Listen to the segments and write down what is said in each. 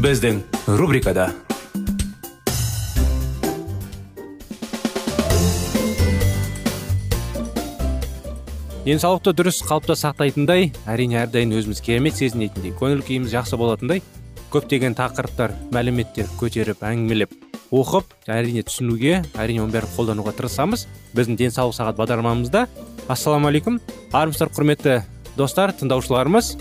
Біздің рубрикада денсаулықты дұрыс қалыпта сақтайтындай әрине әрдайым өзіміз керемет сезінетіндей көңіл күйіміз жақсы болатындай көптеген тақырыптар мәліметтер көтеріп әңгімелеп оқып әрине түсінуге әрине оның бәрін қолдануға тырысамыз. Біздің денсаулық сағат бағдарламамызда ассалаумағалейкум армысыздар құрметті достар тыңдаушыларымыз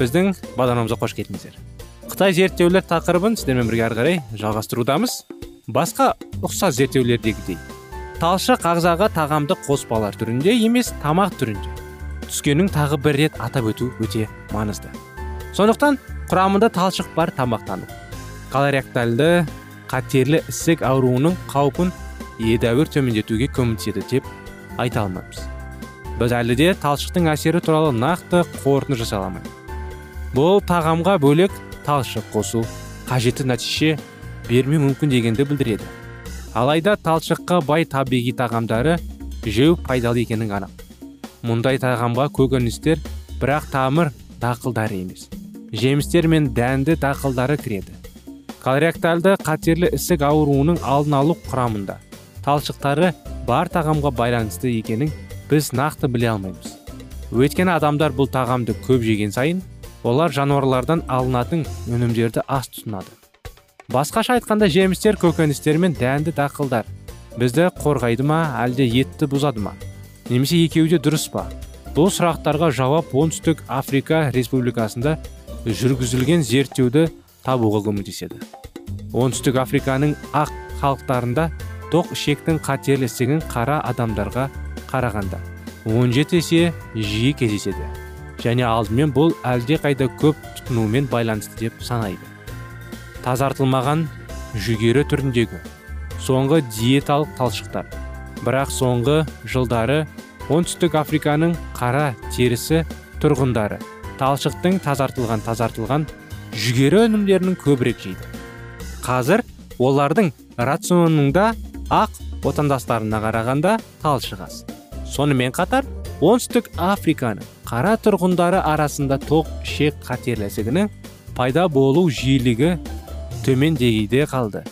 біздің бағдарламамызға қош келдіңіздер. Қытай зерттеулер тақырыбын сіздермен бірге ары қарай жалғастырудамыз. Басқа ұқсас зерттеулердегідей талшық ағзаға тағамды қоспалар түрінде емес тамақ түрінде түскенін тағы бір рет атап өту өте маңызды. Сондықтан құрамында талшық бар тамақтану колоректальды қатерлі ісік ауруының қаупін едәуір төмендетуге көмектеседі деп айта алмаймыз. Біз әлі де талшықтың әсері туралы нақты қорытынды жасай алмаймыз. Бұл тағамға бөлек талшық қосу қажетті нәтиже бермеу мүмкін дегенді білдіреді. Алайда талшыққа бай табиғи тағамдары жеу пайдалы екенін анық. Мұндай тағамға көкөністер бірақ тамыр дақылдары емес. Жемістер мен дәнді дақылдары кіреді. Колоректальды қатерлі ісік ауруының алдын алу құрамында талшықтары бар тағамға байланысты екенін біз нақты біле алмаймыз. Өйткені адамдар бұл тағамды көп жеген сайын олар жануарлардан алынатын өнімдерді аз тұтынады. Басқаша айтқанда жемістер көкөністер мен дәнді дақылдар бізді қорғайды ма әлде етті бұзады ма? Немесе екеуі де дұрыс па? Бұл сұрақтарға жауап оңтүстік африка республикасында жүргізілген зерттеуді табуға көмектеседі. Оңтүстік африканың ақ халықтарында тоқ ішектің қатерлі ісігін қара адамдарға қарағанда 17 есе жиі кездеседі. Және алдымен бұл әлде қайда көп тұтынумен байланысты деп санайды. Тазартылмаған жүгері түріндегі соңғы диеталық талшықтар. Бірақ соңғы жылдары оңтүстік африканың қара терісі тұрғындары талшықтың тазартылған тазартылған жүгері өнімдерінің көбірек жейді. Қазір олардың рационында ақ отандастарына қарағанда талшық аз. Сонымен қатар оңтүстік африканың қара тұрғындары арасында тоқ ішек қатерлі пайда болу жиілігі төмен деңгейде қалды.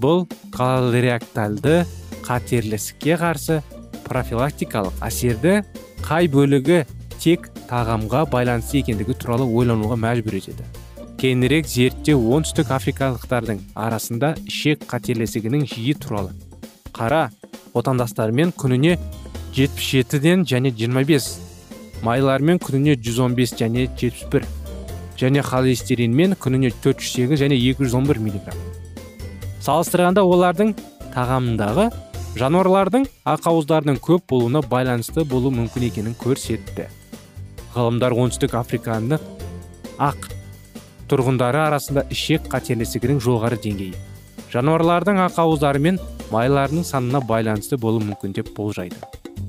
Бұл колоректальды қатерлі ісікке қарсы профилактикалық әсерді қай бөлігі тек тағамға байланысты екендігі туралы ойлануға мәжбүр етеді. Кейінірек зерттеу оңтүстік африкалықтардың арасында ішек қателесігінің жиі туралы. Қара отандастарымен күніне 77-ден және 25 майлармен күніне 115 және 71 және холестеринмен күніне 408 және 211 миллиграмм. Салыстырғанда олардың тағамындағы жануарлардың ақауыздардың көп болуына байланысты болу мүмкін екенін көрсетті. Ғалымдар оңтүстік африканы ақ тұрғындары арасында ішек қателесігінің жоғары деңгейі жануарлардың ақауыздары мен майларының санына байланысты болуы мүмкін деп болжайды.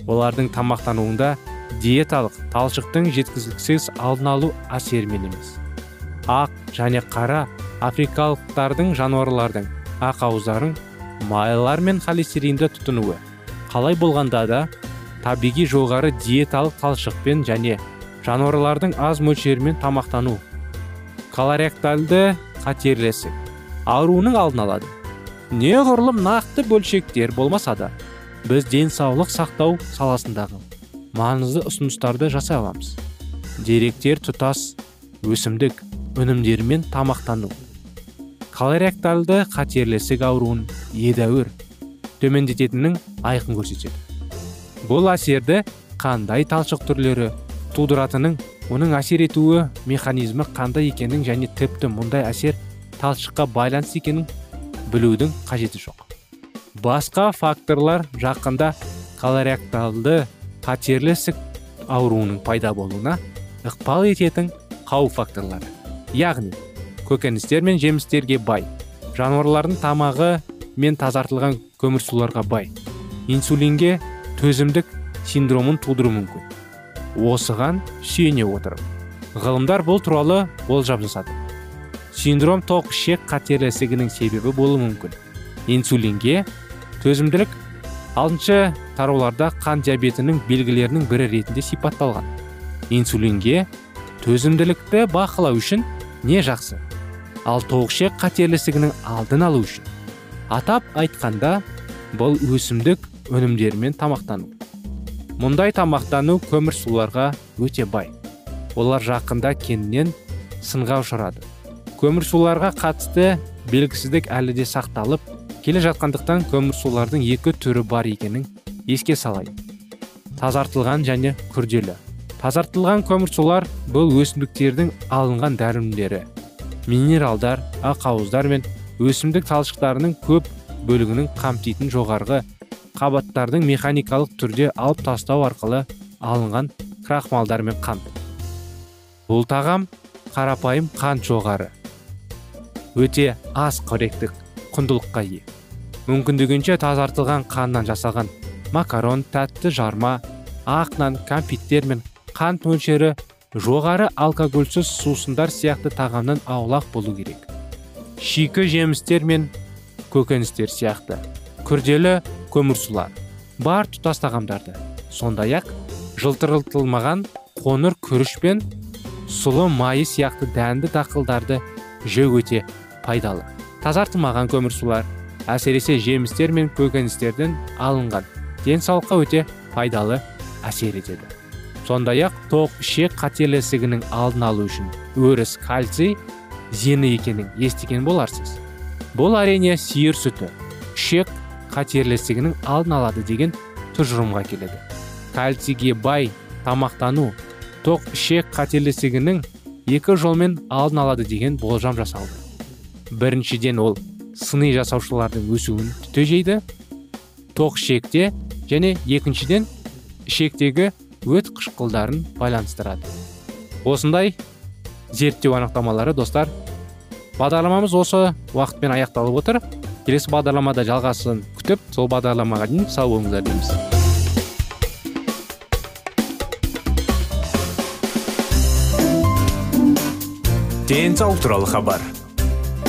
Олардың тамақтануында диеталық талшықтың жеткізіліксіз алдын алу әсерімен емес ақ және қара африкалықтардың жануарлардың ақауыздарын майлар мен холестеринді тұтынуы. Қалай болғанда да табиғи жоғары диеталық талшықпен және жануарлардың аз мөлшерімен тамақтану колоректальды қатерлесі ауруының алдын алады. Неғұрлым нақты бөлшектер болмаса да біз денсаулық сақтау саласындағы маңызды ұсыныстарды жасай аламыз. Деректер тұтас өсімдік өнімдерімен тамақтану. Колоректалды қатерлі ісік ауруын едәуір төмендететінін айқын көрсетеді. Бұл әсерді қандай талшық түрлері тудыратынын оның әсер етуі механизмі қандай екенін және тіпті мұндай әсер талшыққа байланысты екенін білудің қажеті жоқ. Басқа факторлар жақында колоректалды қатерлі ісік ауруының пайда болуына ықпал ететін қауіп факторлары. Яғни көкөністер мен жемістерге бай жануарлардың тамағы мен тазартылған көмірсуларға бай инсулинге төзімдік синдромын тудыруы мүмкін. Осыған сүйене отырып ғылымдар бұл туралы болжап жасады синдром тоқ ішек қатерлі ісігінің себебі болуы мүмкін. Инсулинге төзімділік алтыншы тарауларда қан диабетінің белгілерінің бірі ретінде сипатталған. Инсулинге төзімділікті бақылау үшін не жақсы? Ал тоғышек қатерлісігінің алдын алу үшін. Атап айтқанда бұл өсімдік өнімдерімен тамақтану. Мұндай тамақтану көмір суларға өте бай. Олар жақында кеннен сынға ұшырады. Көмір суларға қатысты белгісіздік әлі де сақталып келе жатқандықтан көмір сулардың екі түрі бар екенін еске салайын тазартылған және күрделі. Тазартылған көмірсулар бұл өсімдіктердің алынған дәрумдері минералдар ақауыздар мен өсімдік талшықтарының көп бөлігінің қамтитын жоғарғы қабаттардың механикалық түрде алып тастау арқылы алынған крахмалдар мен қант бұл тағам қарапайым қант жоғары. Өте аз қоректік. Құндылыққа ие. Мүмкіндігінше тазартылған қаннан жасалған макарон тәтті жарма ақ нан кәмпиттер мен қант мөлшері жоғары алкогольсіз сусындар сияқты тағамнан аулақ болу керек. Шикі жемістер мен көкөністер сияқты күрделі көмірсулар бар тұтас тағамдарды сондай ақ жылтырылтылмаған қоңыр күріш пен сұлы майы сияқты дәнді дақылдарды жеу өте пайдалы. Тазартылмаған көмірсулар әсіресе жемістер мен көкөністерден алынған. Денсаулыққа өте пайдалы әсер етеді. Сондай ақ тоқ ішек қатерлі ісігінің алдын алу үшін өріс кальций зені екенін естіген боларсыз. Бұл әрине сиыр сүті ішек қатерлі ісігінің алдын алады деген тұжырымға келеді. Кальцийге бай тамақтану тоқ ішек қатерлі ісігінің екі жолмен алдын алады деген болжам жасалды. Біріншіден ол сыни жасаушылардың өсуін тежейді тоқ ішекте және екіншіден ішектегі өт қышқылдарын байланыстырады. Осындай зерттеу анықтамалары достар бағдарламамыз осы уақытпен аяқталып отыр. Келесі бағдарламада жалғасын күтіп сол бағдарламаға дейін сау болыңыздар дейміз. Денсаулық туралы хабар.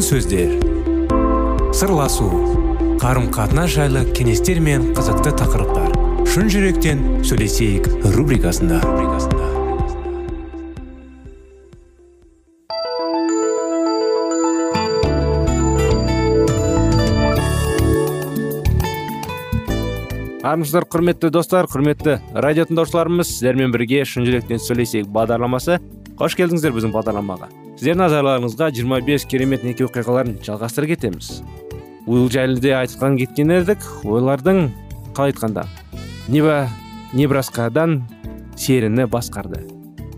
Сөздер. Сырласу қарым қатынас жайлы кеңестер мен қызықты тақырыптар. Шын жүректен сөйлесейік рубрикасында. Армысыздар құрметті достар құрметті радио тыңдаушыларымыз сіздермен бірге шын жүректен сөйлесейік бағдарламасы. Қош келдіңіздер біздің бағдарламаға. Сіздердің назарларыңызға 25 керемет неке оқиғаларын жалғастыра кетеміз. Уилл жайлы де айтқан кеткен едік олардың қалай айтқанда неба небраскадан серіні басқарды.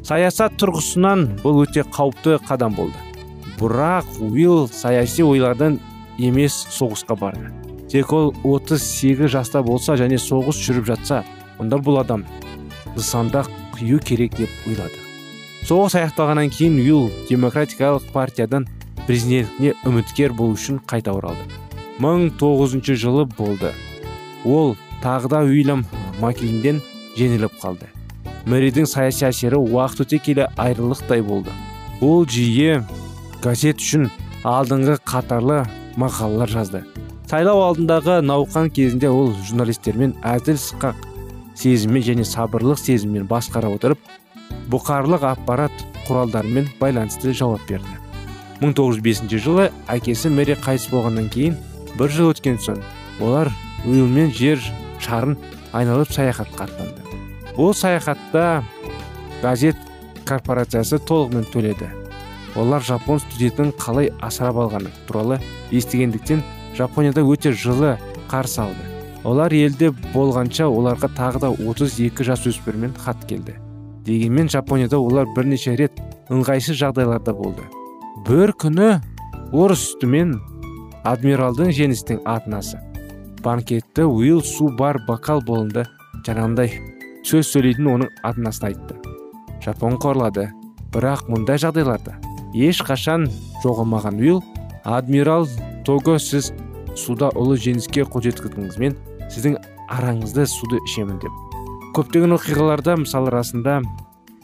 Саясат тұрғысынан бұл өте қауіпті қадам болды. Бірақ уилл саяси ойлардан емес соғысқа барды. Тек ол 38 жаста болса және соғыс жүріп жатса онда бұл адам нысанда қию керек деп ойлады. Соғыс аяқталғаннан кейін уилл демократикалық партиядан президенттіне үміткер болу үшін қайта оралды. 1900 жылы болды. Ол тағы да уильям маккейнден жеңіліп қалды. Мэридің саяси әсері уақыт өте келе айрылықтай болды. Ол жиі газет үшін алдыңғы қатарлы мақалалар жазды. Сайлау алдындағы науқан кезінде ол журналистермен әзіл сықақ сезіммен және сабырлық сезіммен басқара отырып бұқарлық аппарат құралдарымен байланысты жауап берді. 1905 жылы әкесі мэри қайтыс болғаннан кейін бір жыл өткен соң олар уилмен жер шарын айналып саяхатқа аттанды. Бұл саяхатта газет корпорациясы толығымен төледі. Олар жапон студентін қалай асырап алғаны туралы естігендіктен жапонияда өте жылы қарсы алды. Олар елде болғанша оларға тағы да 32 жас өспірмен хат келді. Дегенмен жапонияда олар бірнеше рет ыңғайсыз жағдайларда болды. Бір күні орыс үстімен адмиралдың жеңістің атынасы банкетті уилл су бар бокал болынды жаңағындай сөз сөйлейтін оның атынасын айтты. Жапон қорлады бірақ мұндай жағдайларда ешқашан жоғалмаған уилл адмирал того сіз суда ұлы жеңіске қол жеткіздіңіз сіздің араңызды суды ішемін деп көптеген оқиғаларда мысалы расында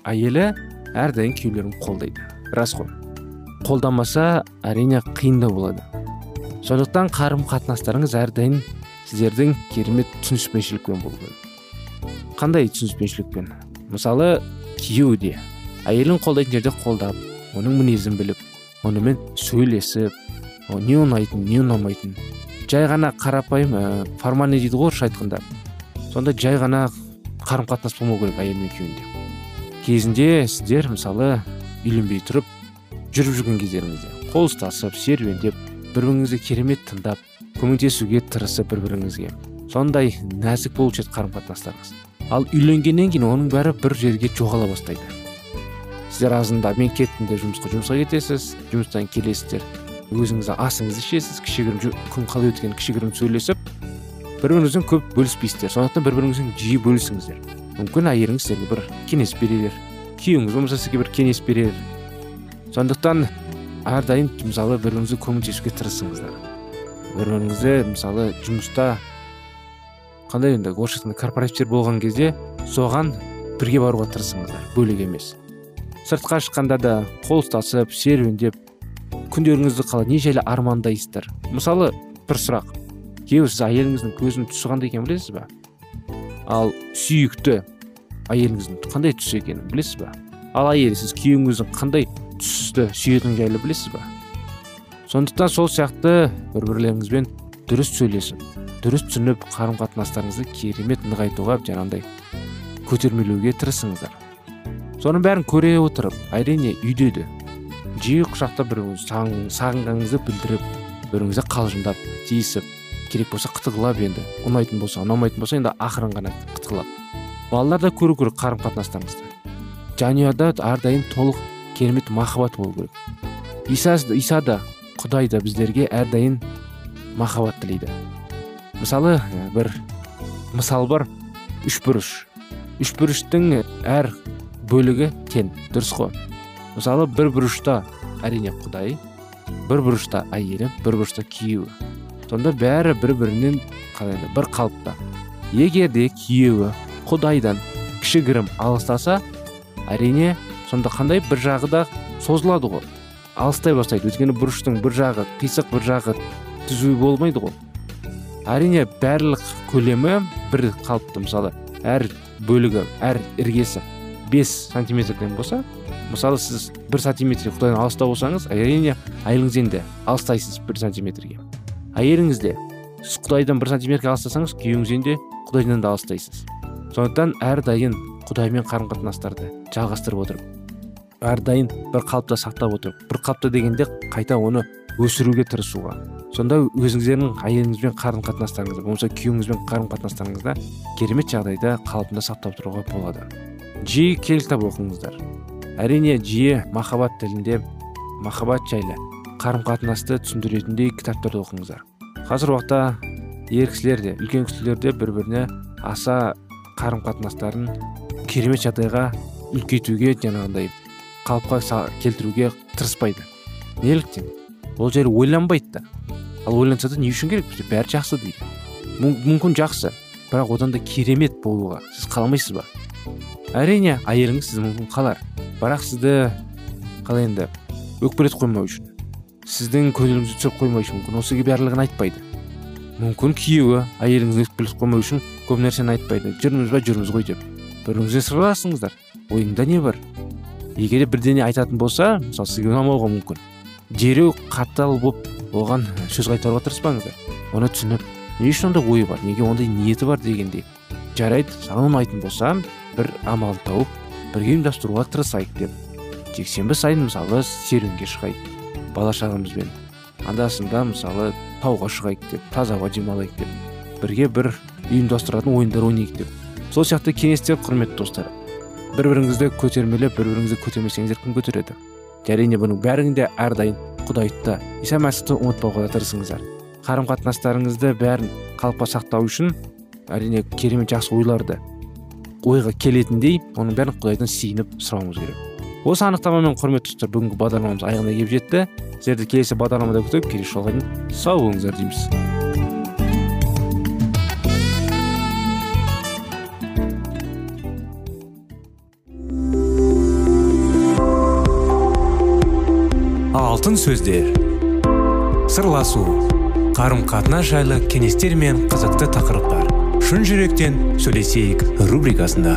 әйелі әрдайым күйеулерін қолдайды. Рас қой. Қолдамаса әрине қиындау болады. Сондықтан қарым қатынастарыңыз әрдайым сіздердің керемет түсініспеншілікпен болу керек. Қандай түсініспеншілікпен? Мысалы күйеуі де әйелін қолдайтын жерде қолдап оның мінезін біліп онымен сөйлесіп не ұнайтын не ұнамайтын. Жай ғана қарапайым ә, формальный дейді ғой орысша айтқанда сонда жай ғана қарым қатынас болмау керек әйел мен күйеуінде кезінде сіздер мысалы үйленбей тұрып жүріп жүрген кездеріңізде қол ұстасып серуендеп бір біріңізді керемет тыңдап көмектесуге тырысып бір біріңізге сондай нәзік болушы еді қарым қатынастарыңыз ал үйленгеннен кейін оның бәрі бір жерге жоғала бастайды. Сіздер азында мен кеттім деп жұмысқа жұмысқа кетесіз жұмыстан келесіздер. Өзіңіз асыңызды ішесіз кішігірім күн қалай өткенін кішігірім сөйлесіп бір біріңізбен көп бөліспейсіздер. Сондықтан бір біріңізбен жиі бөлісіңіздер. Мүмкін әйеліңіз сізге бір кеңес берер күйеуіңіз болмаса сізге бір кеңес берер. Сондықтан әрдайым мысалы бір біріңізге көмектесуге тырысыңыздар. Бір біріңізді мысалы жұмыста қандай енді орысша айтқанда корпоративтер болған кезде соған бірге баруға тырысыңыздар. Бөлек емес. Сыртқа шыққанда да қол ұстасып серуендеп күндеріңізді қалай не жайлы армандайсыздар? Мысалы бір сұрақ. Күйеу сіз әйеліңіздің көзінің түсі қандай екенін білесіз ба ал сүйікті әйеліңіздің қандай түсі екенін білесіз ба ал әйел сіз күйеуіңіздің қандай түсті сүйетіні жайлы білесіз ба сондықтан сол сияқты бір бірлеріңізбен дұрыс сөйлесіп дұрыс түсініп қарым қатынастарыңызды керемет нығайтуға жаңағындай көтермелеуге тырысыңыздар. Соның бәрін көре отырып әрине үйде де жиі құшақтап бір сағынғаныңызды білдіріп бір біріңізді қалжыңдап тиісіп керек болса қытығылап енді. Ұнайтын болса ұнамайтын болса енді ақырын ғана қытығылап балалар да көру керек қарым қатынастарыңызды жанұяда әрдайым толық керемет махаббат болу керек. Иса, иса да құдай да біздерге әрдайым махаббат тілейді. Мысалы бір мысал бар. Үшбұрыш. Үшбұрыштың әр бөлігі тең дұрыс қой. Мысалы бір бұрышта әрине құдай бір бұрышта әйелі бір бұрышта күйеуі. Сонда бәрі бір бірінен қалай бір қалыпта. Егер де күйеуі құдайдан кішігірім алыстаса әрине сонда қандай бір жағы да созылады ғой. Алыстай бастайды. Өйткені бұрыштың бір жағы қисық бір жағы түзу болмайды ғой. Әрине барлық көлемі бір қалыпты мысалы. Әр бөлігі әр іргесі 5 сантиметрден болса мысалы сіз бір сантиметр құдайдан алыста болсаңыз әрине әйеліңіз енді алыстайсыз бір сантиметрге. Әйеліңіз де сіз құдайдан бір сантиметрге алыстасаңыз күйеуіңізден де құдайдан да алыстайсыз. Сондықтан әрдайым құдаймен қарым қатынастарды жалғастырып отырып әрдайым бір қалыпта сақтап отырып бір қалыпта дегенде қайта оны өсіруге тырысуға. Сонда өзіңіздердің әйеліңізбен қарым қатынастарыңызда болмаса күйеуіңізбен қарым қатынастарыңызда керемет жағдайда қалпында сақтап тұруға болады. Жиі кел кітап оқыңыздар. Әрине жиі махаббат тілінде махаббат жайлы қарым қатынасты түсіндіретіндей кітаптарды оқыңыздар. Қазір уақытта ер кісілер де үлкен кісілер де бір біріне аса қарым қатынастарын керемет жағдайға үлкейтуге жаңағындай қалыпқа келтіруге тырыспайды. Неліктен? Ол жайлы ойланбайды да. Ал ойланса да не үшін керек? Бізге бәрі жақсы дейді. Мүмкін жақсы бірақ одан да керемет болуға сіз қаламайсыз ба? Әрине әйеліңіз сізді мүмкін қалар. Бірақ сізді қалай енді өкпелетіп қоймау үшін. Сіздің көңіліңізді түсіріп қоймау үшін мүмкін осы барлығын айтпайды. Мүмкін күйеуі әйеліңізді өкпелетіп қоймау үшін көп нәрсені айтпайды. Жүрміз ба? Жүрміз ғой деп. Бір біріңізбен сырласыңыздар. Ойыңда не бар? Егер бірдеңе айтатын болса мысалы сізге ұнамауға мүмкін. Дереу қатал болып оған сөз қайтаруға тырыспаңыздар. Оны түсініп не үшін ондай ойы бар неге ондай ниеті бар дегендей. Жарайды саған ұнайтын болса бір амал тауып бірге ұйымдастыруға тырысайық деп. Жексенбі сайын мысалы серуенге шығайық. Бала шағамызбен анда мысалы тауға шығайық деп таза ауа демалайық деп бірге бір ұйымдастыратын ойындар ойнайық деп. Сол сияқты кеңестер құрметті достар. Бір біріңізді көтермелеп бір біріңізді көтермесеңіздер кім көтереді? Әрине бұның бәрінде әрдайым құдайды иса мәсіхті ұмытпауға тырысыңыздар. Қарым қатынастарыңызды бәрін қалыпқа сақтау үшін әрине керемет жақсы ойларды ойға келетіндей оның бәрін құдайдан сиынып сұрауымыз керек. Осы анықтамамен құрметті достар бүгінгі бағдарламамыз аяғына келіп жетті. Сіздерді келесі бағдарламада күтіп келесі жолға дейін сау болыңыздар дейміз. Алтын сөздер. Сырласу. Қарым қатынас жайлы кеңестер мен қызықты тақырыптар. Шын жүректен сөйлесейік рубрикасында.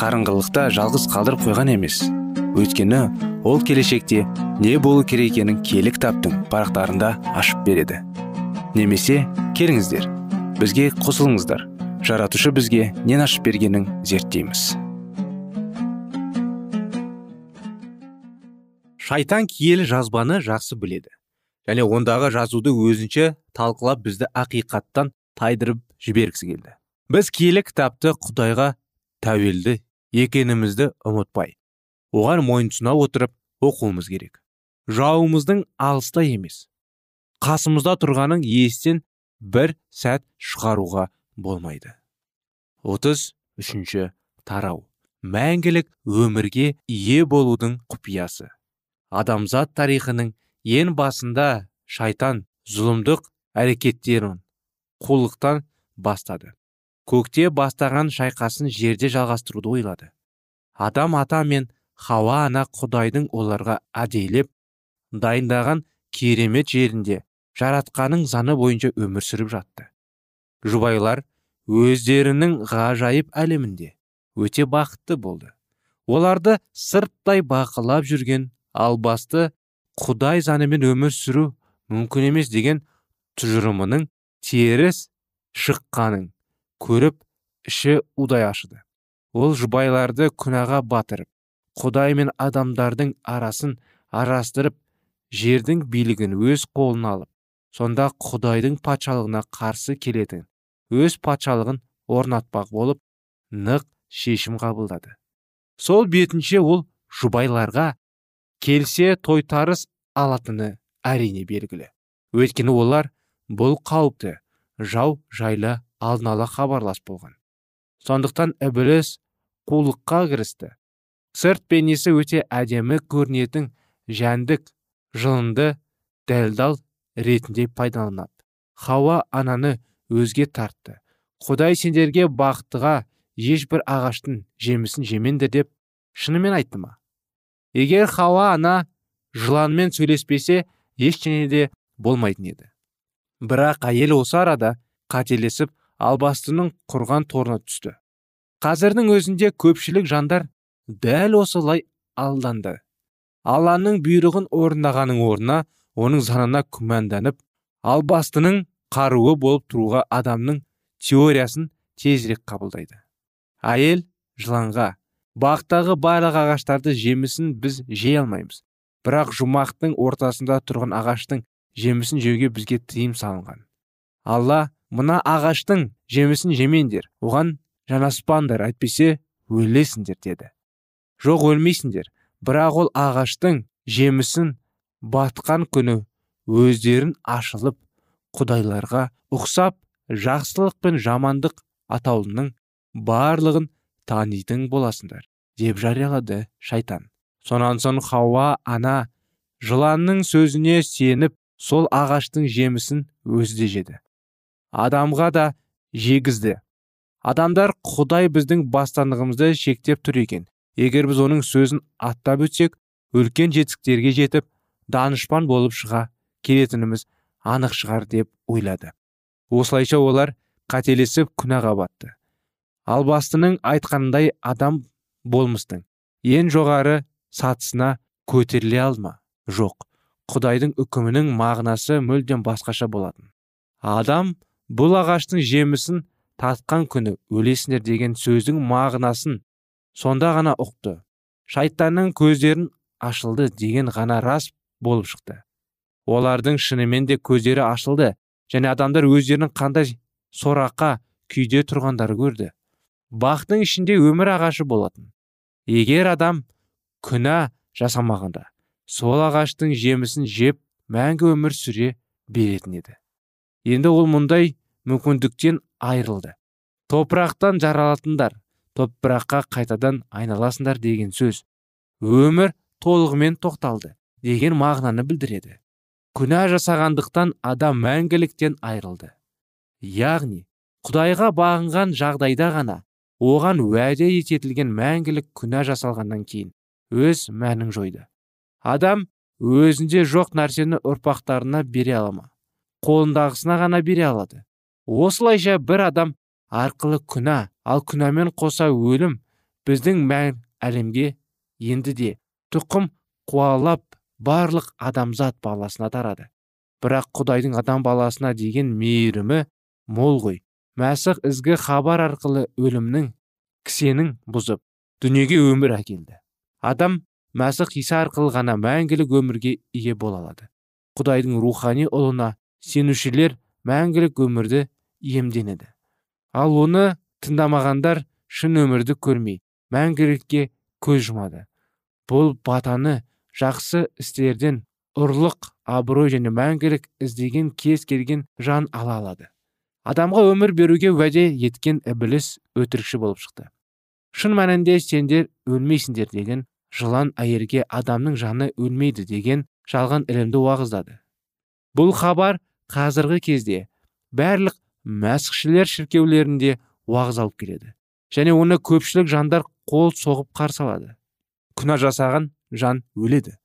қарыңғылықта жалғыз қалдырып қойған емес. Өйткені ол келешекте не болу керек екенін кітаптың парақтарында ашып береді. Немесе келіңіздер бізге қосылыңыздар. Жаратушы бізге нен ашып бергенін зерттейміз. Шайтан киелі жазбаны жақсы біледі. Және ондағы жазуды өзінше талқылап бізді ақиқаттан тайдырып жібергісі келді. Біз киелі кітапты құдайға тәуелді екенімізді ұмытпай. Оған мойынсұна отырып оқуымыз керек. Жауымыздың алыста емес қасымызда тұрғаның естен бір сәт шығаруға болмайды. Отыз үшінші тарау. Мәңгілік өмірге ие болудың құпиясы. Адамзат тарихының ең басында шайтан зұлымдық әрекеттерін қулықтан бастады. Көкте бастаған шайқасын жерде жалғастыруды ойлады. Адам ата мен хауа ана құдайдың оларға әдейілеп дайындаған керемет жерінде жаратқаның заңы бойынша өмір сүріп жатты. Жұбайлар өздерінің ғажайып әлемінде өте бақытты болды. Оларды сырттай бақылап жүрген албасты құдай заңымен өмір сүру мүмкін емес деген тұжырымының теріс шыққанын көріп іші удай ашыды. Ол жұбайларды күнәға батырып құдай мен адамдардың арасын арастырып жердің билігін өз қолына алып сонда құдайдың патшалығына қарсы келетін өз патшалығын орнатпақ болып нық шешім қабылдады. Сол бетінше ол жұбайларға келсе тойтарыс алатыны әрине белгілі. Өйткені олар бұл қауіпті жау жайлы алдын ала хабарлас болған. Сондықтан ібіліс қулыққа кірісті. Сырт бейнесі өте әдемі көрінетін жәндік жылынды дәлдал ретінде пайдаланады хауа ананы өзге тартты. Құдай сендерге бақыттыға ешбір ағаштың жемісін жемеңдер деп шынымен айтты ма? Егер хауа ана жыланмен сөйлеспесе ештеңе де болмайтын еді. Бірақ әйел осы арада қателесіп албастының құрған торына түсті. Қазірдің өзінде көпшілік жандар дәл осылай алданды. Алланың бұйрығын орындағаның орнына оның заңына күмәнданып албастының қаруы болып тұруға адамның теориясын тезірек қабылдайды. Әйел жыланға бақтағы барлық ағаштарды жемісін біз жей алмаймыз. Бірақ жұмақтың ортасында тұрған ағаштың жемісін жеуге бізге тыйым салынған. Алла мына ағаштың жемісін жемеңдер оған жанаспаңдар әйтпесе өлесіңдер деді. Жоқ өлмейсіңдер бірақ ол ағаштың жемісін батқан күні өздерін ашылып құдайларға ұқсап жақсылық пен жамандық атаулының барлығын танитын боласыңдар деп жариялады шайтан. Сонан соң хауа ана жыланның сөзіне сеніп сол ағаштың жемісін өзі де жеді. Адамға да жегізді. Адамдар құдай біздің бастандығымызды шектеп тұр екен. Егер біз оның сөзін аттап өтсек үлкен жетістіктерге жетіп данышпан болып шыға келетініміз анық шығар деп ойлады. Осылайша олар қателесіп күнәға батты. Албастының айтқанындай адам болмыстың. Ең жоғары сатысына көтеріле алма жоқ. Құдайдың үкімінің мағынасы мүлдем басқаша болатын. Адам бұл ағаштың жемісін татқан күні өлесіңдер деген сөздің мағынасын сонда ғана ұқты. Шайтанның көздерін ашылды деген ғана рас болып шықты. Олардың шынымен де көздері ашылды және адамдар өздерінің қандай сораққа күйде тұрғандары көрді. Бақтың ішінде өмір ағашы болатын. Егер адам күнә жасамағанда сол ағаштың жемісін жеп мәңгі өмір сүре беретін еді. Енді ол мұндай мүмкіндіктен айырылды. Топырақтан жаралатындар топыраққа қайтадан айналасыңдар деген сөз. Өмір толығымен тоқталды деген мағынаны білдіреді. Күнә жасағандықтан адам мәңгіліктен айырылды. Яғни құдайға бағынған жағдайда ғана оған уәде ететілген мәңгілік күнә жасалғаннан кейін өз мәнін жойды. Адам өзінде жоқ нәрсені ұрпақтарына бере ала ма? Қолындағысына ғана бере алады. Осылайша бір адам арқылы күнә ал күнәмен қоса өлім біздің мән әлемге енді де тұқым қуалап барлық адамзат баласына тарады. Бірақ құдайдың адам баласына деген мейірімі мол ғой. Мәсіх ізгі хабар арқылы өлімнің кісенің бұзып дүниеге өмір әкелді. Адам мәсіх иса арқылы ғана мәңгілік өмірге ие бола алады. Құдайдың рухани ұлына сенушілер мәңгілік өмірді иемденеді. Ал оны тыңдамағандар шын өмірді көрмей мәңгілікке көз жұмады. Бұл батаны жақсы істерден ұрлық абырой және мәңгілік іздеген кез келген жан ала алады. Адамға өмір беруге уәде еткен ібіліс өтірікші болып шықты. Шын мәнінде сендер өлмейсіңдер деген жылан әйелге адамның жаны өлмейді деген жалған ілімді уағыздады. Бұл хабар қазіргі кезде барлық мәсіхшілер шіркеулерінде уағыз алып келеді. Және оны көпшілік жандар қол соғып қарсы алады. Күнә жасаған жан өледі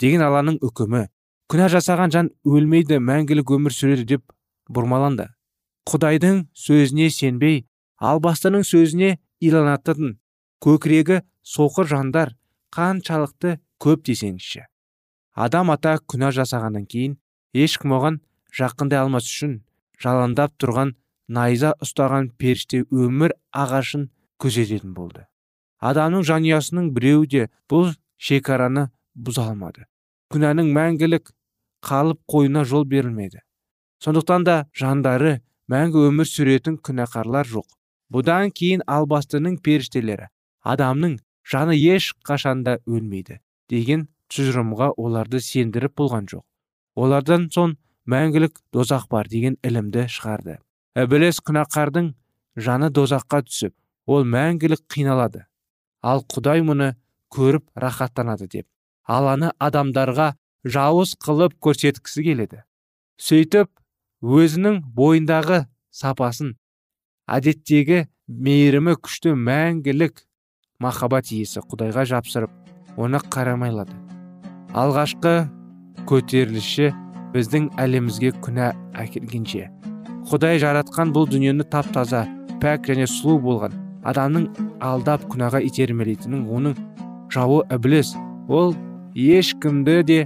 деген алланың үкімі. Күнә жасаған жан өлмейді мәңгілік өмір сүреді деп бұрмаланды. Құдайдың сөзіне сенбей албастының сөзіне иланатын көкірегі соқыр жандар қаншалықты көп десеңізші. Адам ата күнә жасағаннан кейін ешкім оған жақындай алмас үшін жаландап тұрған найза ұстаған періште өмір ағашын күзететін болды. Адамның жанұясының біреуі де бұл шекараны бұза алмады. Күнәнің мәңгілік қалып қойына жол берілмеді. Сондықтан да жандары мәңгі өмір сүретін күнәқарлар жоқ. Бұдан кейін албастының періштелері адамның жаны еш қашанда өлмейді деген тұжырымға оларды сендіріп болған жоқ. Олардан соң мәңгілік дозақ бар деген ілімді шығарды. Ібіліс күнәқардың жаны дозаққа түсіп ол мәңгілік қиналады. Ал құдай мұны көріп рахаттанады деп. Аланы адамдарға жауыз қылып көрсеткісі келеді. Сөйтіп өзінің бойындағы сапасын әдеттегі мейірімі күшті мәңгілік махаббат иесі құдайға жапсырып оны қарамайлады алғашқы көтерілісші біздің әлемізге күнә әкелгенше. Құдай жаратқан бұл дүниені тап таза пәк және сұлу болған. Адамның алдап күнәға итермелейтінін оның жауы ібіліс. Ол ешкімді де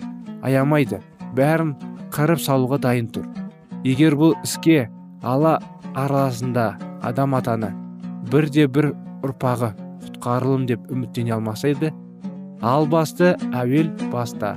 аямайды. Бәрін қырып салуға дайын тұр. Егер бұл іске ала арасында адам атаны бірде бір ұрпағы құтқарылым деп үміттене алмаса еді ал басты әуел баста.